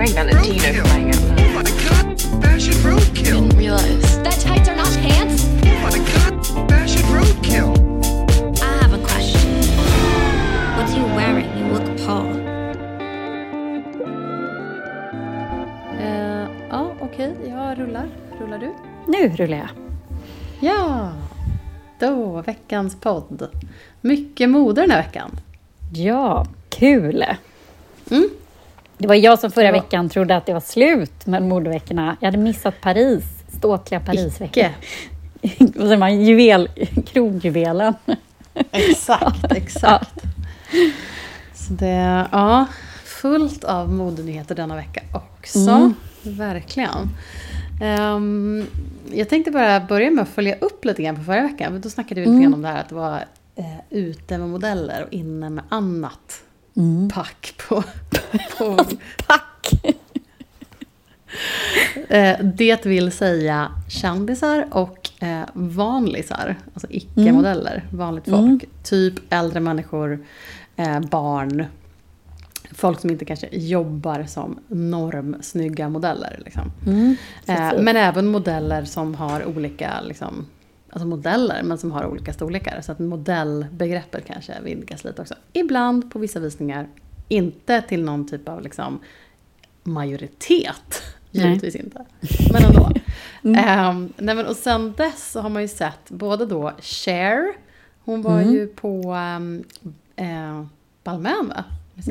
wearing Valentino for crying out loud. Oh my god, fashion roadkill. Didn't realize. That tights are not pants? Oh my god, fashion roadkill. I have a question. What are you wearing? You look Paul. Eh, ja, okej. Jag rullar. Rullar du? Nu rullar jag. Ja! Då, veckans podd. Mycket mode den här veckan. Ja, kul! Mm. Det var jag som förra Ja. veckan trodde att det var slut med modeveckorna. Jag hade missat Paris, ståtliga. Icke. Och så man juvel, kronjuvelen. Exakt, exakt. Så det, ja, fullt av modenyheter denna vecka också. Mm. Verkligen. Ehm, jag tänkte bara börja med att följa upp lite grann på förra veckan. Då snackade vi lite grann om det här att det var eh, ute med modeller och inne med annat. Pack på, på Tack! Eh, det vill säga kändisar och eh, vanlisar, alltså icke-modeller, vanligt folk. Typ äldre människor, eh, barn, folk som inte kanske jobbar som normsnygga modeller. Liksom. eh, men även modeller som har olika, liksom, alltså modeller, men som har olika storlekar. Så att modellbegreppet kanske vidgas lite också. Ibland på vissa visningar, inte till någon typ av liksom, majoritet. Nej. Givetvis inte. Men ändå. Ehm, nej men, och sen dess så har man ju sett både då Cher, hon var ju på um, eh, Balmain va?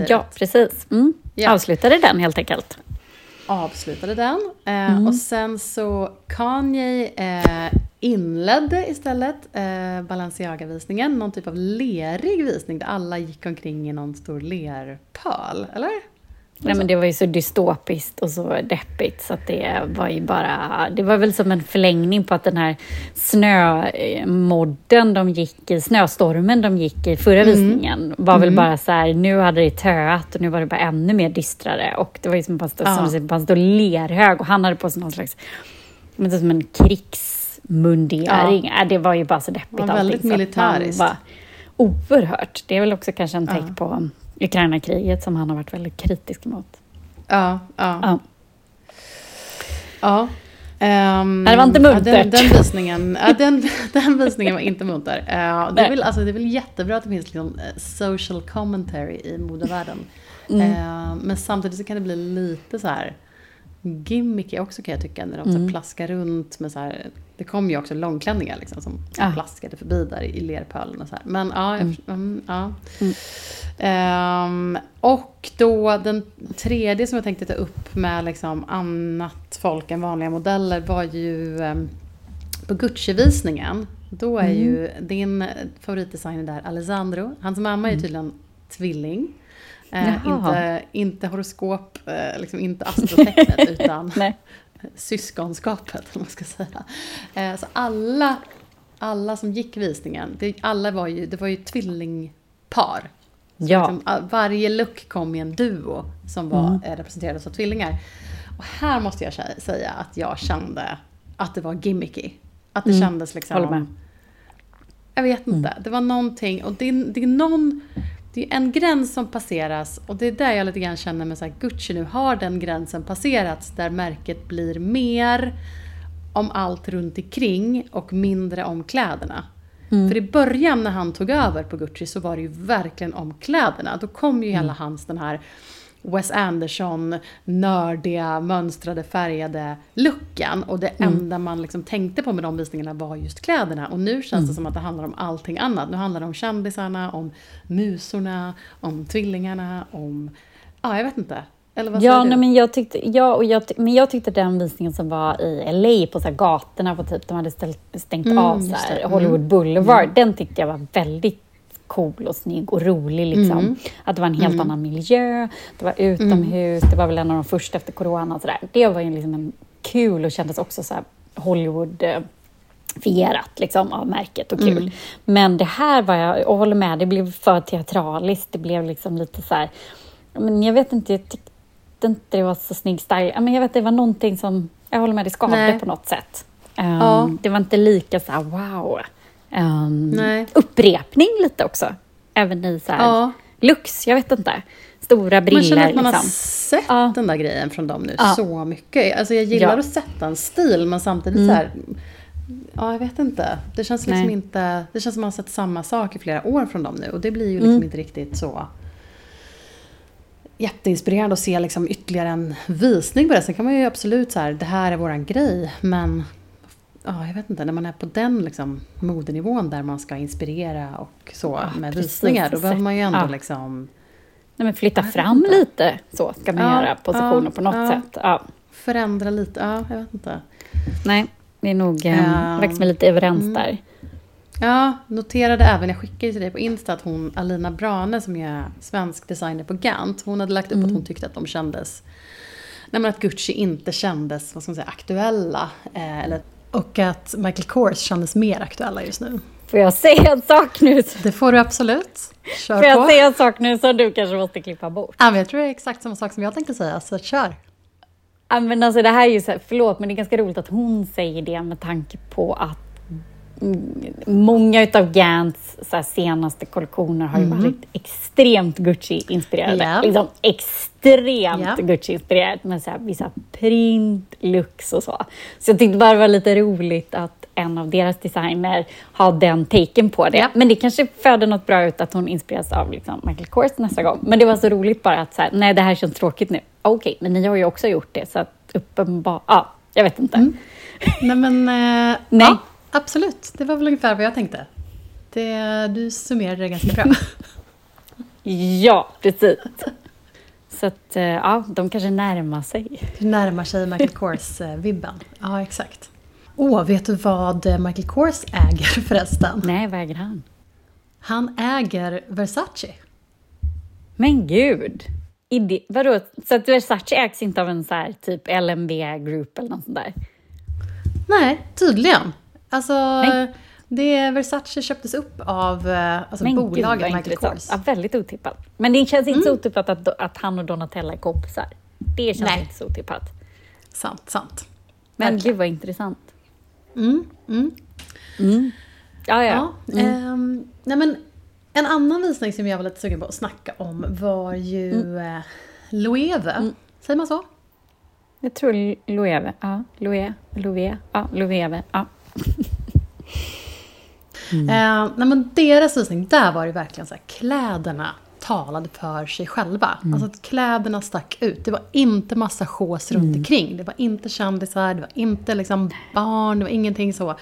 Ja, rätt. precis. Mm. Ja. Avslutade den helt enkelt. Avslutade den. Eh, Och sen så Kanye eh, inledde istället eh, Balenciaga-visningen. Någon typ av lerig visning där alla gick omkring i någon stor lerpöl, eller? Nej, men det var ju så dystopiskt och så deppigt så att det var ju bara... Det var väl som en förlängning på att den här snömodden de gick i, snöstormen de gick i förra visningen var väl bara så här, nu hade det töat och nu var det bara ännu mer dystrare och det var ju som stå, Ja. bara stå lerhög och han hade på sig någon slags, men det som en krigsmundering. Ja. Det var ju bara så deppigt Ja, väldigt allting. att militäriskt. man var Oerhört. Det är väl också kanske en tecken på Ukraina-kriget som han har varit väldigt kritisk mot. Ja, ja. Ja. Ja. Nej, det var inte Ja, muntert. den, den, visningen, ja, den, den visningen var inte munter. Eh, det, är väl, alltså, det är väl jättebra att det finns liksom, eh, social commentary i modevärlden. Mm. Eh, men samtidigt så kan det bli lite så här gimmicky också kan jag tycka. När de så Mm. här plaskar runt med så här, det kom ju också långklänningar liksom som Ah. plaskade förbi där i lerpölen och så här. Men ja, jag, mm. ja. Ehm, och då den tredje som jag tänkte ta upp med liksom annat folk än vanliga modeller var ju um, på Gucci-visningen. Då är ju din favoritdesigner där Alessandro. Hans mamma är ju tydligen tvilling. Eh, inte, inte horoskop, eh, liksom inte astrotecknet utan syskonskapet, om man ska säga. Eh, så alla, alla som gick visningen, det, alla var ju, det var ju tvillingpar. Ja. liksom, a- varje look kom i en duo som var eh, representerades av tvillingar. Och här måste jag sä- säga att jag kände att det var gimmicky. Att det kändes liksom... Håller med. Jag vet inte. Det var någonting. Och det är, det är någon... Det är en gräns som passeras och det är där jag lite grann känner med så här, Gucci nu har den gränsen passerats där märket blir mer om allt runt omkring och mindre om kläderna. För i början när han tog över på Gucci så var det ju verkligen om kläderna. Då kom ju hela hans den här Wes Anderson, nördiga, mönstrade, färgade looken. Och det enda man liksom tänkte på med de visningarna var just kläderna. Och nu känns det som att det handlar om allting annat. Nu handlar det om kändisarna, om musorna, om tvillingarna, om... Ja, jag vet inte. Eller vad Ja, nej, men jag tyckte, ja, och jag, men jag tyckte den visningen som var i LA på så här gatorna, på typ, de hade ställt, stängt Mm, av så här. Mm. Hollywood Boulevard, den tyckte jag var väldigt cool och snygg och rolig. Liksom. Mm. Att det var en helt annan miljö, det var utomhus, det var väl en av de första efter corona. Och så där. Det var ju liksom en kul och kändes också så Hollywood fierat liksom, av märket och kul. Mm. Men det här var jag, och håller med, det blev för teatraliskt. Det blev liksom lite så här, men jag vet inte, jag tyckte inte det var så snygg style. Men jag vet, det var någonting som, jag håller med, det skavde Nej. på något sätt. Um, Ja. Det var inte lika så här, wow. Um, upprepning lite också. Även i så här, Ja. looks, jag vet inte. stora briller. Man känner att man har liksom. sett Ja. den där grejen från dem nu Ja. så mycket. Alltså jag gillar att sätta en stil men samtidigt Mm. så här. Ja, jag vet inte. Det känns liksom Nej. inte... Det känns som att man har sett samma sak i flera år från dem nu och det blir ju liksom Mm. inte riktigt så jätteinspirerande att se liksom ytterligare en visning på det. Sen kan man ju absolut så här, det här är våran grej, men ja, jag vet inte, när man är på den liksom modenivån där man ska inspirera och så Ja, med precis. visningar, då behöver man ju ändå Ja. liksom Nej, men flytta fram inte. lite, så ska man Ja, göra positioner på något sätt. Förändra lite. Ja, jag vet inte. Nej, det är nog um, faktiskt lite överens mm. där. Ja, noterade även, jag skickade till dig på Insta att hon, Alina Brane som är svensk designer på Gant, hon hade lagt upp att hon tyckte att de kändes, nej men att Gucci inte kändes, vad ska man säga, aktuella. Eh, eller, och att Michael Kors kändes mer aktuella just nu. Får jag säga en sak nu? Det får du absolut. Kör Får jag på. säga en sak nu som du kanske måste klippa bort? Ja, men jag tror det är exakt samma sak som jag tänkte säga, så kör. Ja, men alltså det här är ju så här, förlåt, men det är ganska roligt att hon säger det med tanke på att många utav Gants senaste kollektioner har ju varit extremt Gucci-inspirerade. Ja. Liksom extremt Ja. Gucci-inspirerat med så här, vissa print, looks och så. Så jag tyckte bara det var lite roligt att en av deras designer har den taken på det. Ja. Men det kanske föder något bra ut att hon inspireras av liksom, Michael Kors nästa gång. Men det var så roligt bara att så här, nej det här känns tråkigt nu. Okej, men ni har ju också gjort det så att uppenbart, ja, jag vet inte. Nej men, eh, Nej. Ja, absolut. Det var väl ungefär vad jag tänkte. Det, du summerade det ganska bra. Ja, precis. Så att, eh, ja, de kanske närmar sig. Du närmar sig Michael Kors-vibben. Ja, exakt. Åh, vet du vad Michael Kors äger förresten? Nej, vad äger han? Han äger Versace. Men gud! Ide- vadå, så att Versace ägs inte av en så här typ LMB Group eller något sånt där? Nej, tydligen. Alltså, Nej. det Versace köptes upp av eh, alltså Men bolaget Michael intressant. Kors. Ja, väldigt otippat. Men det känns inte så otippat att, att han och Donatella är kompisar. Det känns Nej. inte så otippat. Sant, sant. Men Verkligen. gud vad intressant. Mm, mm. Ja, ja. Ja, ehm, nej men en annan visning som jag var lite sugen på att snacka om var ju eh, Loewe. Säger man så? Jag tror Loewe. Ja, Loewe. Loewe. Ja, Loewe. Ja. Eh, nej men deras visning, där var det verkligen så här, kläderna talade för sig själva. Alltså att kläderna stack ut. Det var inte massa sjås runt omkring. Det var inte kändisar, det var inte liksom barn, det var ingenting så.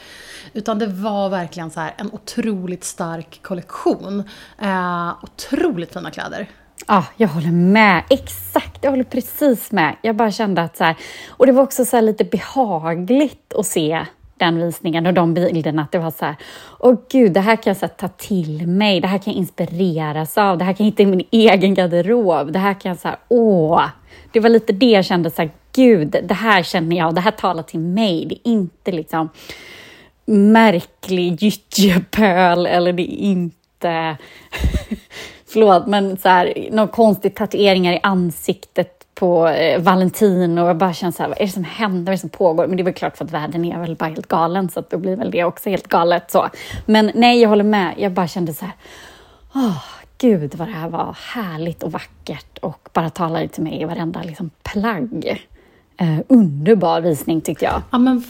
Utan det var verkligen så här en otroligt stark kollektion. Eh, otroligt fina kläder. Ja, jag håller med. Exakt, jag håller precis med. Jag bara kände att så här, och det var också så här lite behagligt att se den visningen och de bilderna. Att det var så här, åh gud, det här kan jag så här, ta till mig. Det här kan jag inspireras av. Det här kan jag hitta i min egen garderob. Det här kan jag så här, åh. Det var lite det jag kände så här, gud, det här känner jag. Det här talar till mig. Det är inte liksom märklig gyttjepöl eller det är inte förlåt, men så här, någon konstig tatueringar i ansiktet på eh, Valentin och jag bara känner så här, vad är det som händer, vad är det som pågår? Men det är väl klart för att världen är väl bara helt galen så att då blir väl det också helt galet så. Men nej, jag håller med. Jag bara kände så här, åh, gud vad det här var härligt och vackert och bara talade till mig i varenda liksom, plagg. Eh, underbar visning tyckte jag. Ja men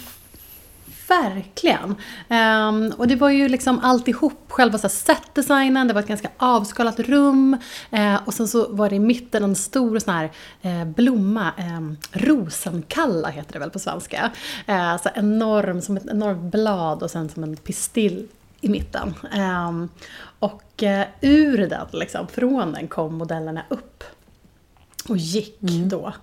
verkligen. Um, och det var ju liksom alltihop, själva så setdesignen, det var ett ganska avskalat rum. Eh, och sen så var det i mitten en stor sån här eh, blomma, eh, rosenkalla heter det väl på svenska. Eh, så enorm, som ett enormt blad och sen som en pistill i mitten. Ehm, och eh, ur den, liksom, från den kom modellerna upp och gick då,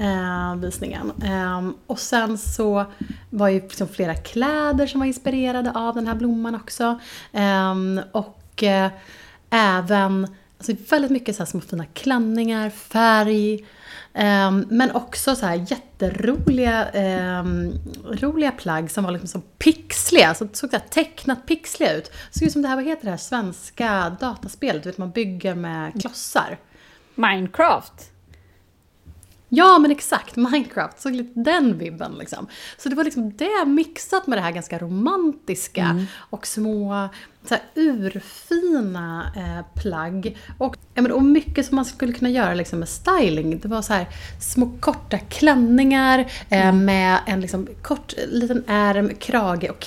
eh, visningen. Ehm, och sen så var ju liksom flera kläder som var inspirerade av den här blomman också. Ehm, och eh, även alltså väldigt mycket så här små fina klänningar, färg. ehm, men också så här jätteroliga ehm, roliga plagg som var liksom så pixliga. Så såg så här tecknat pixliga ut. Såg ut som det här, vad heter det här svenska dataspelet? Du vet man bygger med klossar. Minecraft. Ja men exakt, Minecraft, så lite den vibben liksom. Så det var liksom det mixat med det här ganska romantiska och små så här, urfina eh, plagg. Och, ja, men, och mycket som man skulle kunna göra liksom, med styling. Det var så här små korta klänningar eh, med en liksom, kort liten ärm, krage och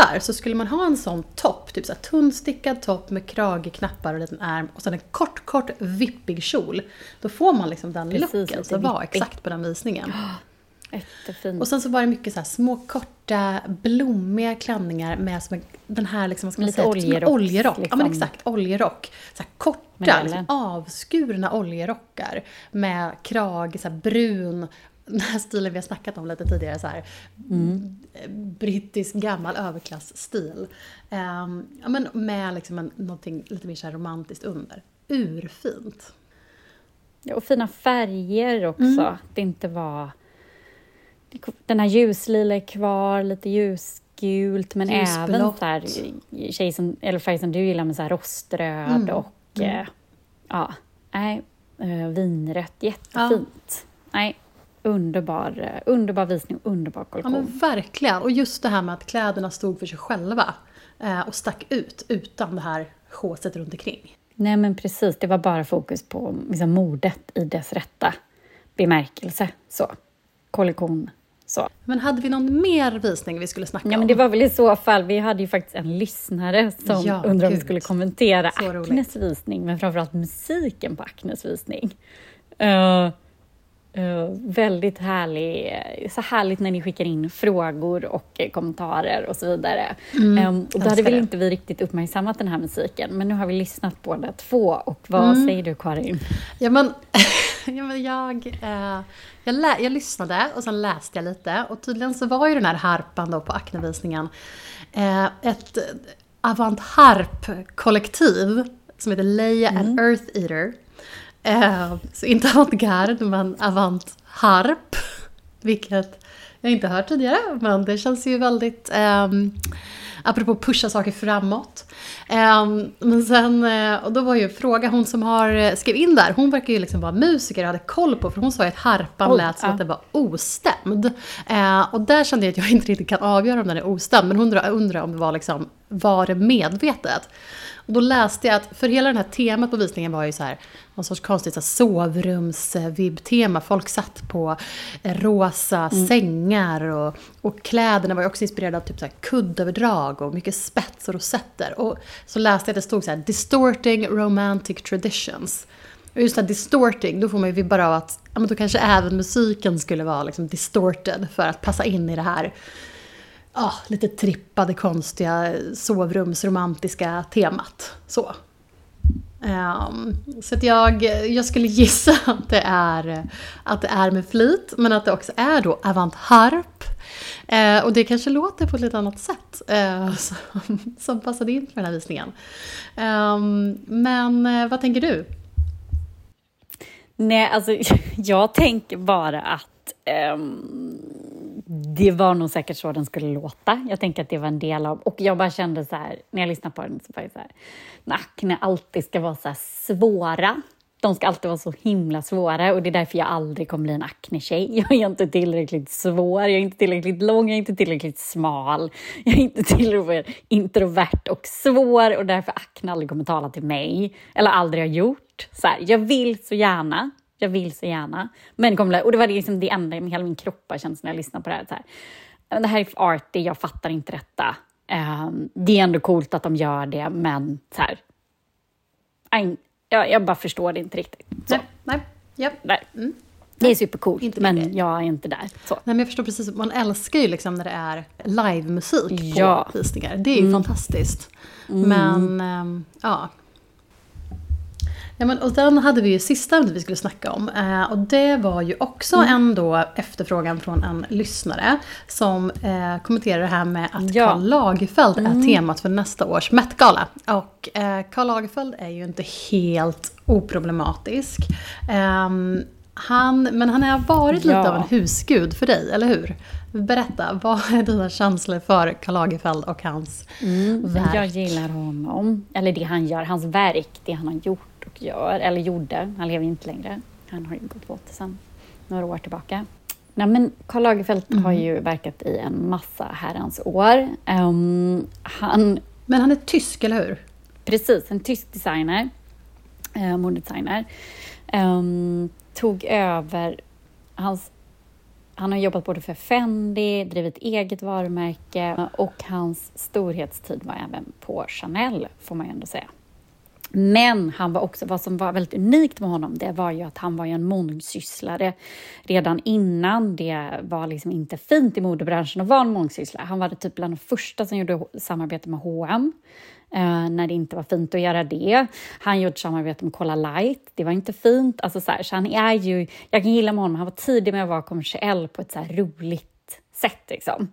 knappar. Så skulle man ha en sån topp, typ så här, tunnstickad topp med krage, knappar och liten ärm och sen en kort, kort vippig kjol. Då får man liksom den Precis, looken som var exakt på den visningen. Jättefint. Och sen så var det mycket så små korta blommiga klänningar med som en, den här liksom, vad ska man Lite säga, typ som oljerock, oljerock. Ja men liksom. exakt, oljerock. Så korta, liksom, avskurna oljerockar med krage, så brun, den här stilen vi har snackat om lite tidigare, så här, Mm. brittisk gammal överklassstil. Um, ja, men med liksom en, någonting lite mer så här romantiskt under. Urfint. Ja, Och fina färger också. Mm. Att det inte var... Den här ljuslila är kvar, lite ljusgult, men även Ljusblått. så här, tjej som, eller färg som du gillar med så här roströd Mm. och eh, ja, nej, eh, vinrött. Jättefint. Nej, underbar, eh, underbar visning, underbar Ja kollektion. men verkligen. Och just det här med att kläderna stod för sig själva. Eh, och stack ut utan det här håset runt omkring. Nej men precis, det var bara fokus på liksom, modet i dess rätta bemärkelse. Så. Kollektion. Så. Men hade vi någon mer visning vi skulle snacka Ja, men om? det var väl i så fall, vi hade ju faktiskt en lyssnare som Ja, undrade om vi skulle kommentera. Acnes visning, men framförallt musiken på Acnes visning. Eh, eh, väldigt härlig, så härligt när ni skickar in frågor och eh, kommentarer och så vidare. Eh, och då hade väl det. inte vi riktigt uppmärksammat den här musiken, men nu har vi lyssnat på båda två. Och vad Mm. säger du Karin? Ja men, ja, men jag, eh, jag, lä- jag lyssnade och sen läste jag lite. Och tydligen så var ju den här harpan då på Acne-visningen eh, ett avant-harp-kollektiv som heter Leia and Earth Eater. Eh, så inte avantgarde men avant-harp. Vilket jag inte hört tidigare, men det känns ju väldigt... ehm, apropå pusha saker framåt. Ehm, men sen, eh, och då var ju fråga, hon som har eh, skrivit in där, hon verkar ju liksom vara musiker och hade koll på, för hon sa ju att harpan Oj, lät som ja. att den var ostämd. Eh, och där kände jag att jag inte riktigt kan avgöra om den är ostämd, men hon undrar, undrar om det var liksom, var det medvetet? Och då läste jag att, för hela det här temat på visningen var ju så här, någon sorts konstigt sovrums-vibb-tema. Folk satt på eh, rosa sängar och, och kläderna var ju också inspirerade av typ så här kuddöverdrag och mycket spets och rosetter. Och så läste jag att det stod så här “distorting romantic traditions”. Och just det här distorting, då får man ju vibbar av att ja, men då kanske även musiken skulle vara liksom distorted för att passa in i det här ah, lite trippade, konstiga sovrumsromantiska temat. Så. Um, så att jag, jag skulle gissa att det, är, att det är med flit, men att det också är då avant-harp. Uh, ehm, och det kanske låter på ett lite annat sätt uh, som, som passade in för den här visningen. Um, men uh, vad tänker du? Nej, alltså jag tänker bara att um det var nog säkert så den skulle låta. Jag tänker att det var en del av... Och jag bara kände så här, när jag lyssnade på den, så var det så här, nackna alltid ska vara så här svåra. De ska alltid vara så himla svåra och det är därför jag aldrig kommer bli en acne-tjej. Jag är inte tillräckligt svår, jag är inte tillräckligt lång, jag är inte tillräckligt smal. Jag är inte tillräckligt introvert och svår och därför akne aldrig kommer tala till mig. Eller aldrig har gjort. Så här, jag vill så gärna, jag vill så gärna. Men bli- och det var liksom det enda med hela min kropp kändes när jag lyssnade på det här. Så här "Men det här är arty, jag fattar inte detta. Ehm, det är ändå coolt att de gör det, men så här, jag, jag bara förstår det inte riktigt. Så, Nej, nej, ja. nej. Det är supercoolt, men jag är inte där. Så. Nej, men jag förstår precis, man älskar ju liksom när det är livemusik på Ja. visningar. Det är ju fantastiskt. Men, ehm, ja. Ja, men, och sen hade vi ju sista ämnet vi skulle snacka om. Eh, och det var ju också en då efterfrågan från en lyssnare som eh, kommenterade det här med att Ja. Karl Lagerfeld är temat för nästa års Met-gala. Och eh, Karl Lagerfeld är ju inte helt oproblematisk. Ehm, han, men han har varit lite Ja. av en husgud för dig, eller hur? Berätta, vad är dina känslor för Karl Lagerfeld och hans verk? Jag gillar honom, eller det han gör, hans verk, det han har gjort och gör, eller gjorde. Han lever ju inte längre. Han har ju gått bort sen några år tillbaka. Nej, men Karl Lagerfeld har ju verkat i en massa herrans år. Ehm, han Men han är tysk, eller hur? Precis, en tysk designer, eh, modedesigner. Ehm, tog över... Hans, han har jobbat både för Fendi, drivit eget varumärke och hans storhetstid var även på Chanel, får man ju ändå säga. Men han var också, vad som var väldigt unikt med honom, det var ju att han var ju en mångsysslare redan innan det var liksom inte fint i modebranschen att vara en mångsysslare. Han var typ bland de första som gjorde samarbete med H&M eh, när det inte var fint att göra det. Han gjorde samarbete med Cola Light, det var inte fint. Alltså så, här, så han är ju, jag kan gilla med honom, han var tidig med att vara kommersiell på ett så här roligt sätt. Liksom.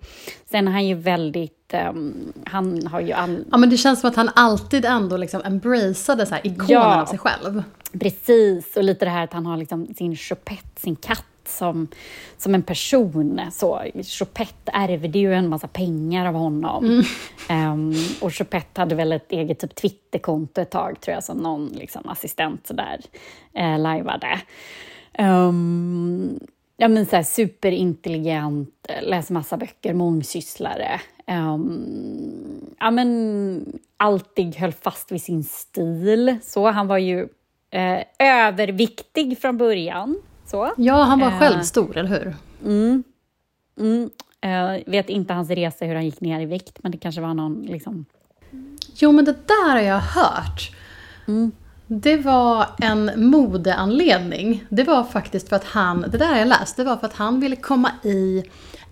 Sen är han ju väldigt, um, han har ju all, Ja, men det känns som att han alltid ändå liksom embraceade så här ikonen Ja. av sig själv. Precis, och lite det här att han har liksom sin Chopette, sin katt som, som en person. Så, Chopette ärvde ju en massa pengar av honom. Ehm, och Chopette hade väl ett eget typ Twitterkonto ett tag, tror jag, som någon liksom, assistent sådär eh, lajvade. Ehm, ja, men så här, superintelligent, läser massa böcker, mångsysslare. Um, ja, men alltid höll fast vid sin stil. Så han var ju eh, överviktig från början. Så. Ja, han var Eh. själv stor, eller hur? Mm. Mm. Eh, vet inte hans resa, hur han gick ner i vikt, men det kanske var någon liksom... Jo, men det där har jag hört. Mm. Det var en modeanledning. Det var faktiskt för att han, det där har jag läst, det var för att han ville komma i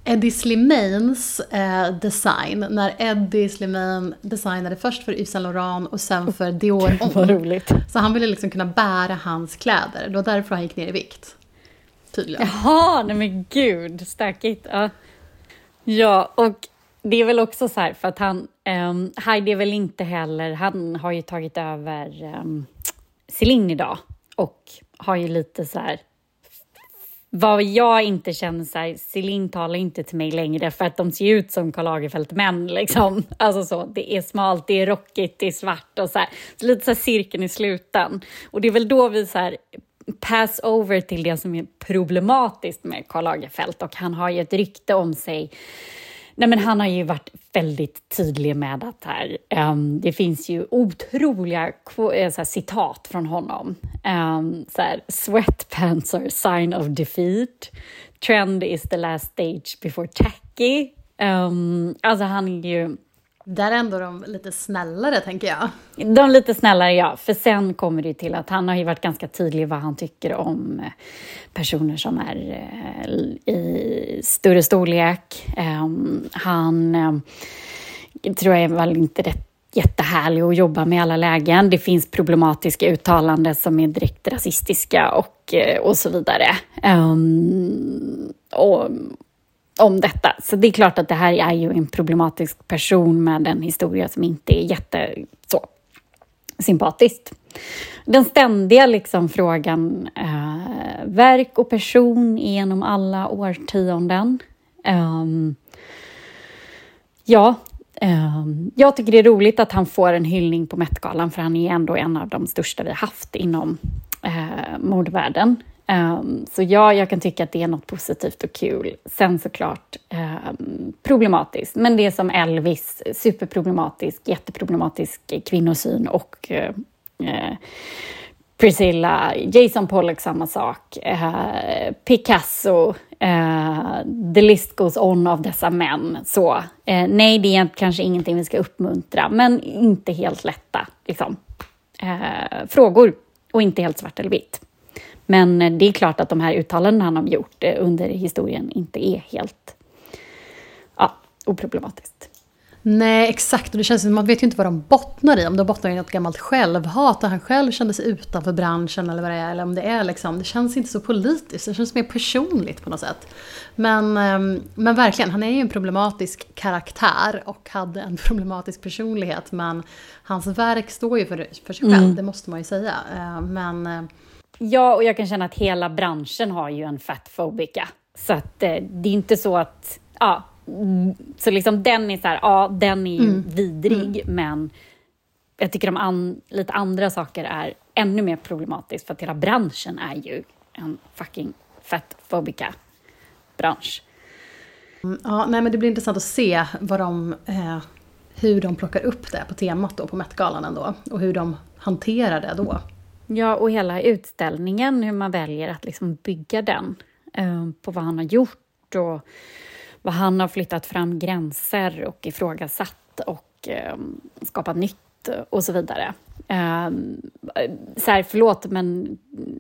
Eddie Slimanes eh, design. När Eddie Slimane designade först för Yves Saint Laurent och sen för Dior Vad Homme. roligt. Så han ville liksom kunna bära hans kläder. Det var därför han gick ner i vikt. Tydligen. Jaha, nej men gud, stökigt. Ja. ja, och det är väl också så här, för att han... Um, Heidi är väl inte heller... Han har ju tagit över um, Celine idag och har ju lite så här... Vad jag inte känner så här, Celine talar inte till mig längre för att de ser ut som Karl Lagerfeld-män. Liksom. Alltså så, det är smalt, det är rockigt, det är svart och så här. Så lite så här cirkeln i sluten. Och det är väl då vi så här pass over till det som är problematiskt med Karl Lagerfeld och han har ju ett rykte om sig Nej, men han har ju varit väldigt tydlig med att här, um, det finns ju otroliga eh, så här, citat från honom. Um, så här, Sweatpants are a sign of defeat. Trend is the last stage before tacky. Um, alltså han är ju... Där är ändå de lite snällare, tänker jag. De lite snällare, ja. För sen kommer det ju till att han har ju varit ganska tydlig vad han tycker om eh, personer som är eh, i större storlek. Ehm, han eh, tror jag är väl inte rätt jättehärlig att jobba med i alla lägen. Det finns problematiska uttalanden som är direkt rasistiska och, och så vidare. Um, och, om detta. Så det är klart att det här är ju en problematisk person med en historia som inte är jätte så sympatiskt. Den ständiga liksom frågan eh, verk och person genom alla årtionden. Ehm, ja, ehm, jag tycker det är roligt att han får en hyllning på Met-galan för han är ändå en av de största vi haft inom eh, mordvärlden. Um, så ja, jag kan tycka att det är något positivt och kul. Sen såklart um, problematiskt, men det är som Elvis, superproblematisk, jätteproblematisk kvinnosyn och uh, uh, Priscilla, Jason Pollock samma sak, uh, Picasso, uh, the list goes on av dessa män. Så uh, nej, det är kanske ingenting vi ska uppmuntra, men inte helt lätta liksom. Uh, frågor och inte helt svart eller vitt. Men eh, det är klart att de här uttalandena han har gjort eh, under historien inte är helt ja, oproblematiskt. Nej, exakt. Och det känns som man vet ju inte vad de bottnar i. Om de bottnar i något gammalt självhat och han själv kände sig utanför branschen eller vad det är. Eller om det är liksom, det känns inte så politiskt. Det känns mer personligt på något sätt. Men, ehm, men verkligen, han är ju en problematisk karaktär och hade en problematisk personlighet. Men hans verk står ju för, för sig själv, det måste man ju säga. Eh, Men eh, Ja, och jag kan känna att hela branschen har ju en fatfobica. Så att eh, det är inte så att... Ja, mm, så liksom den är så här, ja, den är ju vidrig, men jag tycker de an, lite andra saker är ännu mer problematiskt för att hela branschen är ju en fucking fettfobika bransch. Ja, nej, men det blir intressant att se vad de, eh, hur de plockar upp det på temat då, på Met-galan ändå. Och hur de hanterar det då. Ja, och hela utställningen, hur man väljer att liksom bygga den eh, på vad han har gjort och vad han har flyttat fram gränser och ifrågasatt och eh, skapat nytt och så vidare. Eh, så här, förlåt, men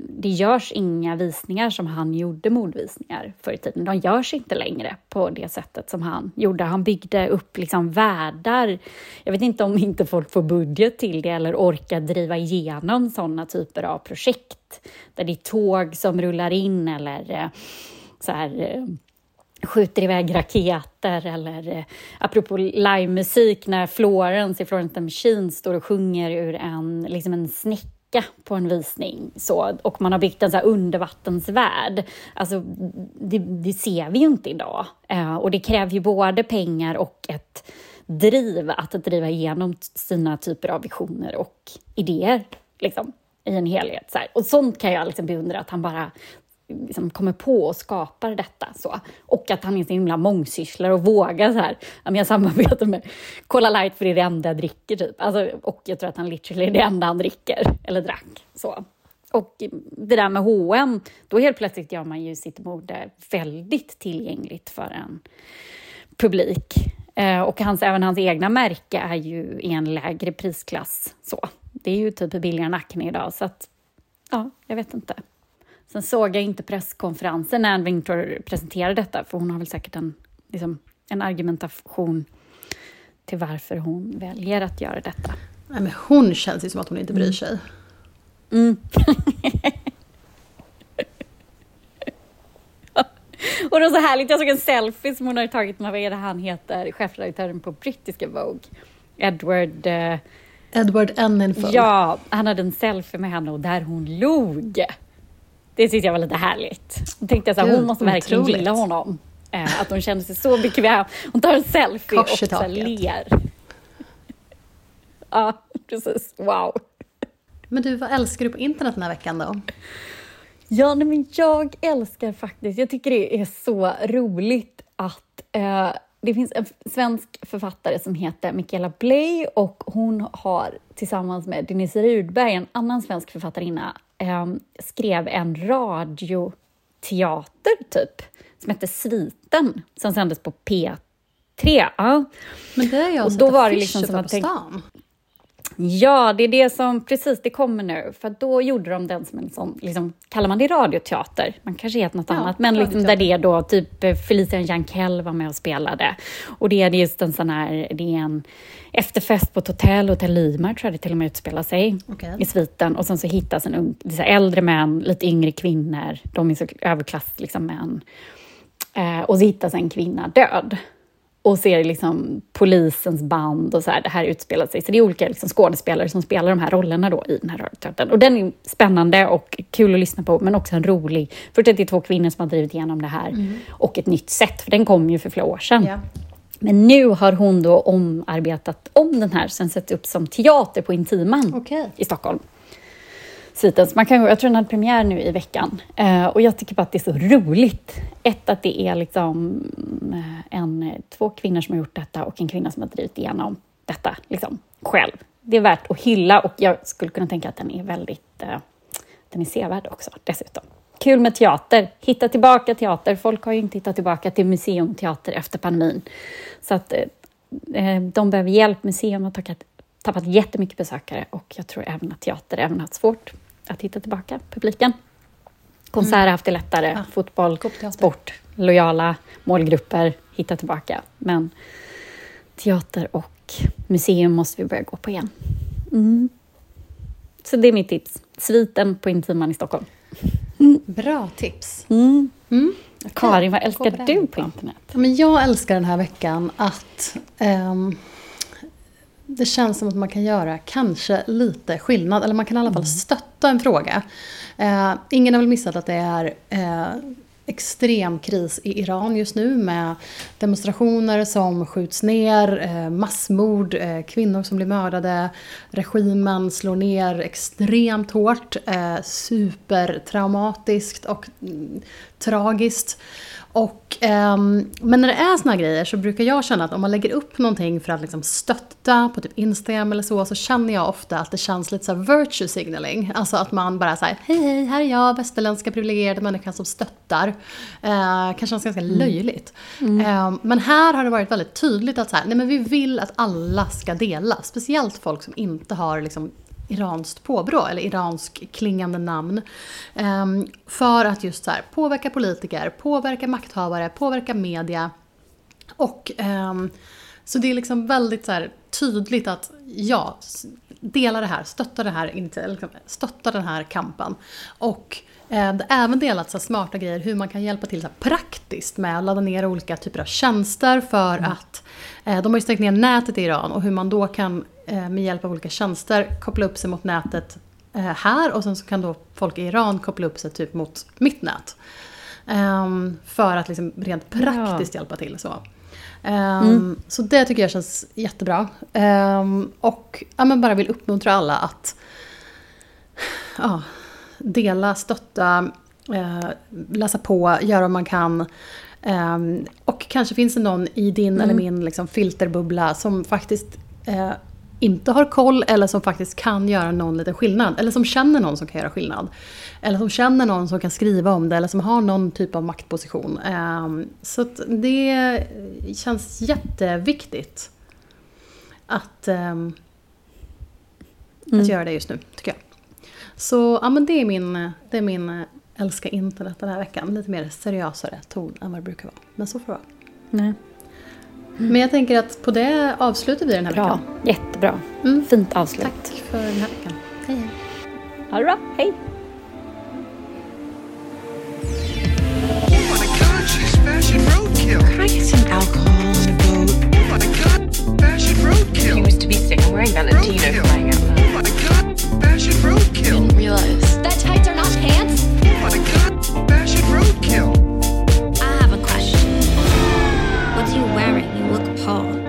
det görs inga visningar som han gjorde mordvisningar förr i tiden. De görs inte längre på det sättet som han gjorde. Han byggde upp liksom världar. Jag vet inte om inte folk får budget till det eller orkar driva igenom sådana typer av projekt där det är tåg som rullar in eller eh, så här eh, skjuter iväg raketer eller eh, apropå livemusik när Florence i Florence Machine står och sjunger ur en, liksom en snäcka på en visning så, och man har byggt en så här undervattensvärld. Alltså, det, det ser vi ju inte idag. Eh, och det kräver ju både pengar och ett driv att driva igenom sina typer av visioner och idéer liksom, i en helhet. Så här. Och sånt kan jag liksom beundra, att han bara liksom kommer på och skapar detta. Så. Och att han är så himla mångsysslare och vågar så här. Jag samarbetar med Cola Light för det är det enda jag dricker typ. Alltså, och jag tror att han literally är det enda han dricker eller drack. Så. Och det där med H&M, då helt plötsligt gör man ju sitt mode väldigt tillgängligt för en publik. Eh, och hans, även hans egna märke är ju i en lägre prisklass. Så. Det är ju typ billigare än Acne idag, så att, ja, jag vet inte. Sen såg jag inte presskonferensen när Anne Wintour presenterade detta, för hon har väl säkert en, liksom, en argumentation till varför hon väljer att göra detta. Nej, men hon känns ju som att hon inte bryr sig. Mm. och det var så härligt, jag såg en selfie som hon hade tagit med, vad är det han heter, chefredaktören på brittiska Vogue, Edward... Eh, Edward Enninful. ja, han hade en selfie med henne och där hon log. Det tyckte jag var lite härligt. Då tänkte jag så här, Gud, hon måste verkligen otroligt. gilla honom. Eh, att hon kände sig så bekväm. Hon tar en selfie Kors och så ler. Ja, precis. Wow. Men du, vad älskar du på internet den här veckan då? Ja, nej, men jag älskar faktiskt, jag tycker det är så roligt att eh, det finns en svensk författare som heter Michaela Bley och hon har tillsammans med Denise Rudberg, en annan svensk författarinna, eh, skrev en radioteater typ, som hette Sviten, som sändes på P3. Ja. Men det är jag Och sett då var det liksom som att på tänk- stan. Ja, det är det som precis det kommer nu. För då gjorde de den som en sån, liksom, kallar man det radioteater? Man kanske heter något Ja, annat, men liksom där det då typ Felicia Jankell var med och spelade. Och det är just en sån här, det är en efterfest på ett hotell, Hotell Lymar tror jag det till och med utspelar sig Okej. i sviten. Och sen så hittas en ung, så äldre män, lite yngre kvinnor, de är så överklass liksom män. Eh, och så hittas en kvinna död. Och ser liksom polisens band och så här, det här utspelar sig. Så det är olika liksom skådespelare som spelar de här rollerna då i den här radioteatern. Och den är spännande och kul att lyssna på, men också en rolig. För det är två kvinnor som har drivit igenom det här. Och ett nytt sätt, för den kom ju för flera år sedan. Ja. Men nu har hon då omarbetat om den här, sen sett upp som teater på Intiman Okej. i Stockholm. Sviten. Man kan, jag tror den hade premiär nu i veckan. Eh, och jag tycker bara att det är så roligt. Ett, att det är liksom eh, en, eh, två kvinnor som har gjort detta och en kvinna som har drivit igenom detta liksom, själv. Det är värt att hylla och jag skulle kunna tänka att den är väldigt eh, den är sevärd också dessutom. Kul med teater. Hitta tillbaka teater. Folk har ju inte hittat tillbaka till museumteater efter pandemin. Så att eh, eh de behöver hjälp. Museum har tappat, tappat jättemycket besökare och jag tror även att teater även haft svårt att hitta tillbaka publiken. Konserter har haft det lättare. Ja. Fotboll, sport, lojala målgrupper hitta tillbaka. Men teater och museum måste vi börja gå på igen. Mm. Så det är mitt tips. Sviten på Intiman i Stockholm. Bra tips. Mm. Mm. Karin, vad älskar på du på internet? Ja, Men jag älskar den här veckan att ehm, det känns som att man kan göra kanske lite skillnad, eller man kan i alla fall stötta en fråga. Eh, ingen har väl missat att det är eh, extrem kris i Iran just nu med demonstrationer som skjuts ner, eh, massmord, eh, kvinnor som blir mördade. Regimen slår ner extremt hårt, eh, supertraumatiskt och mm, tragiskt. Och, ehm, men när det är såna här grejer så brukar jag känna att om man lägger upp någonting för att liksom stötta på typ Instagram eller så, så känner jag ofta att det känns lite så virtue signaling. Alltså att man bara säger hej hej, här är jag, västerländska privilegierade människan som stöttar. Eh, kan kännas ganska löjligt. Eh, men här har det varit väldigt tydligt att så här, nej men vi vill att alla ska dela. Speciellt folk som inte har liksom iranskt påbrå eller iransk klingande namn. Ehm, för att just så här, påverka politiker, påverka makthavare, påverka media. Och ehm, så det är liksom väldigt så här, tydligt att ja, dela det här, stötta, det här, inte, liksom, stötta den här kampen. Och eh, det har även delats så här, smarta grejer hur man kan hjälpa till så praktiskt med att ladda ner olika typer av tjänster för att eh, de har ju stängt ner nätet i Iran och hur man då kan eh, med hjälp av olika tjänster koppla upp sig mot nätet eh, här och sen så kan då folk i Iran koppla upp sig typ mot mitt nät. Ehm, för att liksom rent praktiskt hjälpa till. Så. Ehm, så det tycker jag känns jättebra. Ehm, och ja, men bara vill uppmuntra alla att ja, dela, stötta, eh, läsa på, göra vad man kan. Och kanske finns det någon i din eller min liksom, filterbubbla som faktiskt eh, inte har koll eller som faktiskt kan göra någon liten skillnad. Eller som känner någon som kan göra skillnad. Eller som känner någon som kan skriva om det eller som har någon typ av maktposition. Ehm, så det känns jätteviktigt att, ehm, att göra det just nu, tycker jag. Så ja, men det är min, det är min eh, älska internet den här veckan. Lite mer seriösare ton än vad det brukar vara. Men så får det vara. Nej. Men jag tänker att på det avslutar vi den här Bra. veckan. Jättebra. Mm. Fint avslut. Tack för den här veckan. Hej, hej. Ha det bra. Hej. wearing? Look, Paul.